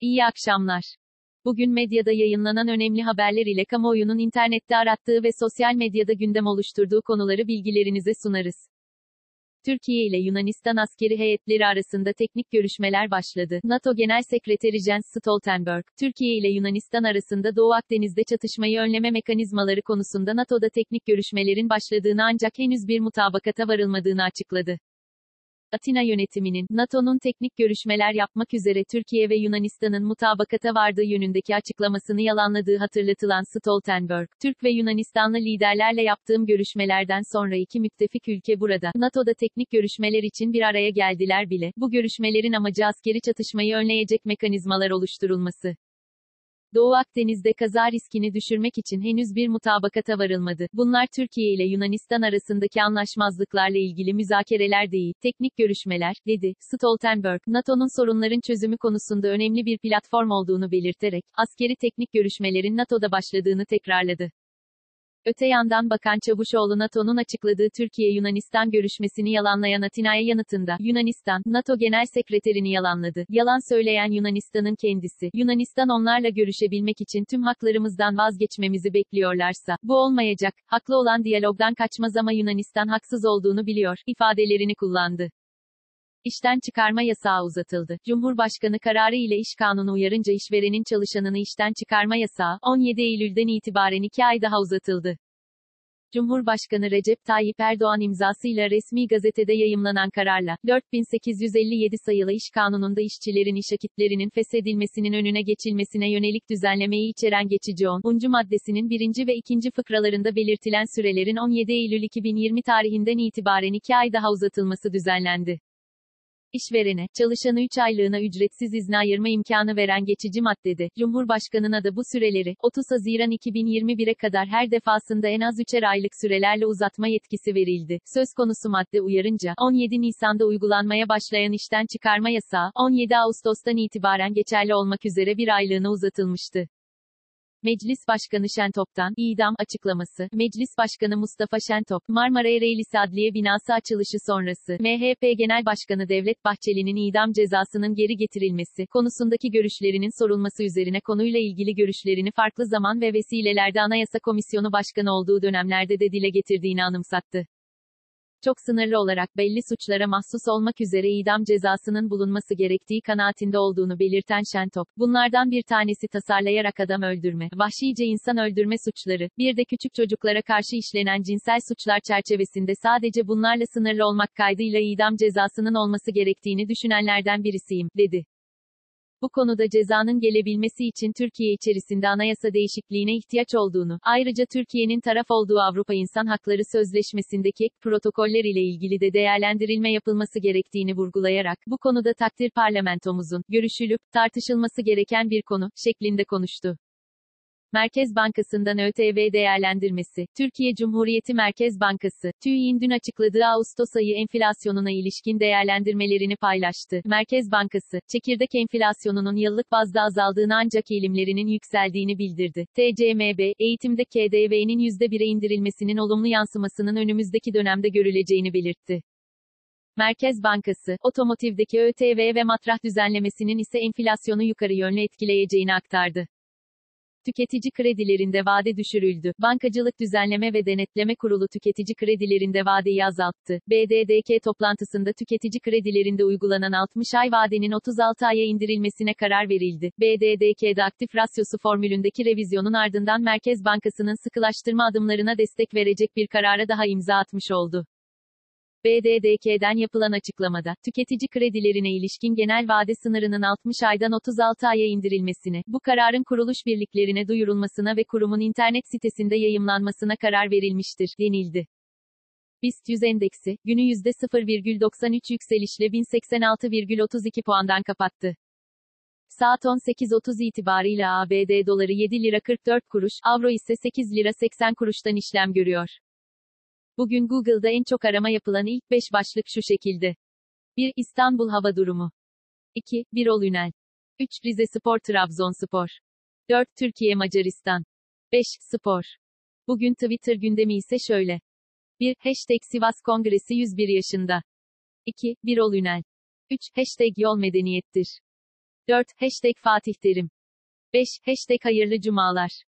İyi akşamlar. Bugün medyada yayınlanan önemli haberler ile kamuoyunun internette arattığı ve sosyal medyada gündem oluşturduğu konuları bilgilerinize sunarız. Türkiye ile Yunanistan askeri heyetleri arasında teknik görüşmeler başladı. NATO Genel Sekreteri Jens Stoltenberg, Türkiye ile Yunanistan arasında Doğu Akdeniz'de çatışmayı önleme mekanizmaları konusunda NATO'da teknik görüşmelerin başladığını ancak henüz bir mutabakata varılmadığını açıkladı. Atina yönetiminin, NATO'nun teknik görüşmeler yapmak üzere Türkiye ve Yunanistan'ın mutabakata vardığı yönündeki açıklamasını yalanladığı hatırlatılan Stoltenberg, Türk ve Yunanistanlı liderlerle yaptığım görüşmelerden sonra iki müttefik ülke burada, NATO'da teknik görüşmeler için bir araya geldiler bile, bu görüşmelerin amacı askeri çatışmayı önleyecek mekanizmalar oluşturulması. Doğu Akdeniz'de kaza riskini düşürmek için henüz bir mutabakata varılmadı. Bunlar Türkiye ile Yunanistan arasındaki anlaşmazlıklarla ilgili müzakereler değil, teknik görüşmeler, dedi. Stoltenberg, NATO'nun sorunların çözümü konusunda önemli bir platform olduğunu belirterek, askeri teknik görüşmelerin NATO'da başladığını tekrarladı. Öte yandan Bakan Çavuşoğlu NATO'nun açıkladığı Türkiye-Yunanistan görüşmesini yalanlayan Atina'ya yanıtında, Yunanistan, NATO Genel Sekreterini yalanladı. Yalan söyleyen Yunanistan'ın kendisi, Yunanistan onlarla görüşebilmek için tüm haklarımızdan vazgeçmemizi bekliyorlarsa, bu olmayacak, haklı olan diyalogdan kaçmaz ama Yunanistan haksız olduğunu biliyor, ifadelerini kullandı. İşten çıkarma yasağı uzatıldı. Cumhurbaşkanı kararı ile iş kanunu uyarınca işverenin çalışanını işten çıkarma yasağı, 17 Eylül'den itibaren 2 ay daha uzatıldı. Cumhurbaşkanı Recep Tayyip Erdoğan imzasıyla resmi gazetede yayımlanan kararla, 4857 sayılı iş kanununda işçilerin iş akitlerinin feshedilmesinin önüne geçilmesine yönelik düzenlemeyi içeren geçici 10. maddesinin 1. ve 2. fıkralarında belirtilen sürelerin 17 Eylül 2020 tarihinden itibaren 2 ay daha uzatılması düzenlendi. İşverene, çalışanı 3 aylığına ücretsiz izne ayırma imkanı veren geçici maddede, Cumhurbaşkanına da bu süreleri, 30 Haziran 2021'e kadar her defasında en az 3'er aylık sürelerle uzatma yetkisi verildi. Söz konusu madde uyarınca, 17 Nisan'da uygulanmaya başlayan işten çıkarma yasağı, 17 Ağustos'tan itibaren geçerli olmak üzere bir aylığına uzatılmıştı. Meclis Başkanı Şentop'tan, idam, açıklaması, Meclis Başkanı Mustafa Şentop, Marmara Ereğlisi Adliye Binası açılışı sonrası, MHP Genel Başkanı Devlet Bahçeli'nin idam cezasının geri getirilmesi, konusundaki görüşlerinin sorulması üzerine konuyla ilgili görüşlerini farklı zaman ve vesilelerde Anayasa Komisyonu Başkanı olduğu dönemlerde de dile getirdiğini anımsattı çok sınırlı olarak belli suçlara mahsus olmak üzere idam cezasının bulunması gerektiği kanaatinde olduğunu belirten Şentop, bunlardan bir tanesi tasarlayarak adam öldürme, vahşice insan öldürme suçları, bir de küçük çocuklara karşı işlenen cinsel suçlar çerçevesinde sadece bunlarla sınırlı olmak kaydıyla idam cezasının olması gerektiğini düşünenlerden birisiyim, dedi. Bu konuda cezanın gelebilmesi için Türkiye içerisinde anayasa değişikliğine ihtiyaç olduğunu, ayrıca Türkiye'nin taraf olduğu Avrupa İnsan Hakları Sözleşmesi'ndeki ek protokoller ile ilgili de değerlendirilme yapılması gerektiğini vurgulayarak, bu konuda takdir parlamentomuzun, görüşülüp, tartışılması gereken bir konu, şeklinde konuştu. Merkez Bankası'ndan ÖTV değerlendirmesi, Türkiye Cumhuriyeti Merkez Bankası, TÜİ'nin dün açıkladığı Ağustos ayı enflasyonuna ilişkin değerlendirmelerini paylaştı. Merkez Bankası, çekirdek enflasyonunun yıllık bazda azaldığını ancak eğilimlerinin yükseldiğini bildirdi. TCMB, eğitimde KDV'nin %1'e indirilmesinin olumlu yansımasının önümüzdeki dönemde görüleceğini belirtti. Merkez Bankası, otomotivdeki ÖTV ve matrah düzenlemesinin ise enflasyonu yukarı yönlü etkileyeceğini aktardı. Tüketici kredilerinde vade düşürüldü. Bankacılık Düzenleme ve Denetleme Kurulu tüketici kredilerinde vadeyi azalttı. BDDK toplantısında tüketici kredilerinde uygulanan 60 ay vadenin 36 aya indirilmesine karar verildi. BDDK'de aktif rasyosu formülündeki revizyonun ardından Merkez Bankası'nın sıkılaştırma adımlarına destek verecek bir karara daha imza atmış oldu. BDDK'den yapılan açıklamada, tüketici kredilerine ilişkin genel vade sınırının 60 aydan 36 aya indirilmesine, bu kararın kuruluş birliklerine duyurulmasına ve kurumun internet sitesinde yayımlanmasına karar verilmiştir, denildi. BIST 100 endeksi, günü %0,93 yükselişle 1086,32 puandan kapattı. Saat 18.30 itibarıyla ABD doları 7 lira 44 kuruş, avro ise 8 lira 80 kuruştan işlem görüyor. Bugün Google'da en çok arama yapılan ilk 5 başlık şu şekilde. 1. İstanbul hava durumu. 2. Birol Ünel. 3. Rize Spor Trabzonspor. 4. Türkiye Macaristan. 5. Spor. Bugün Twitter gündemi ise şöyle. 1. Hashtag Sivas Kongresi 101 yaşında. 2. Birol Ünel. 3. Hashtag Yol Medeniyettir. 4. Hashtag Fatih Terim 5. Hashtag Hayırlı Cumalar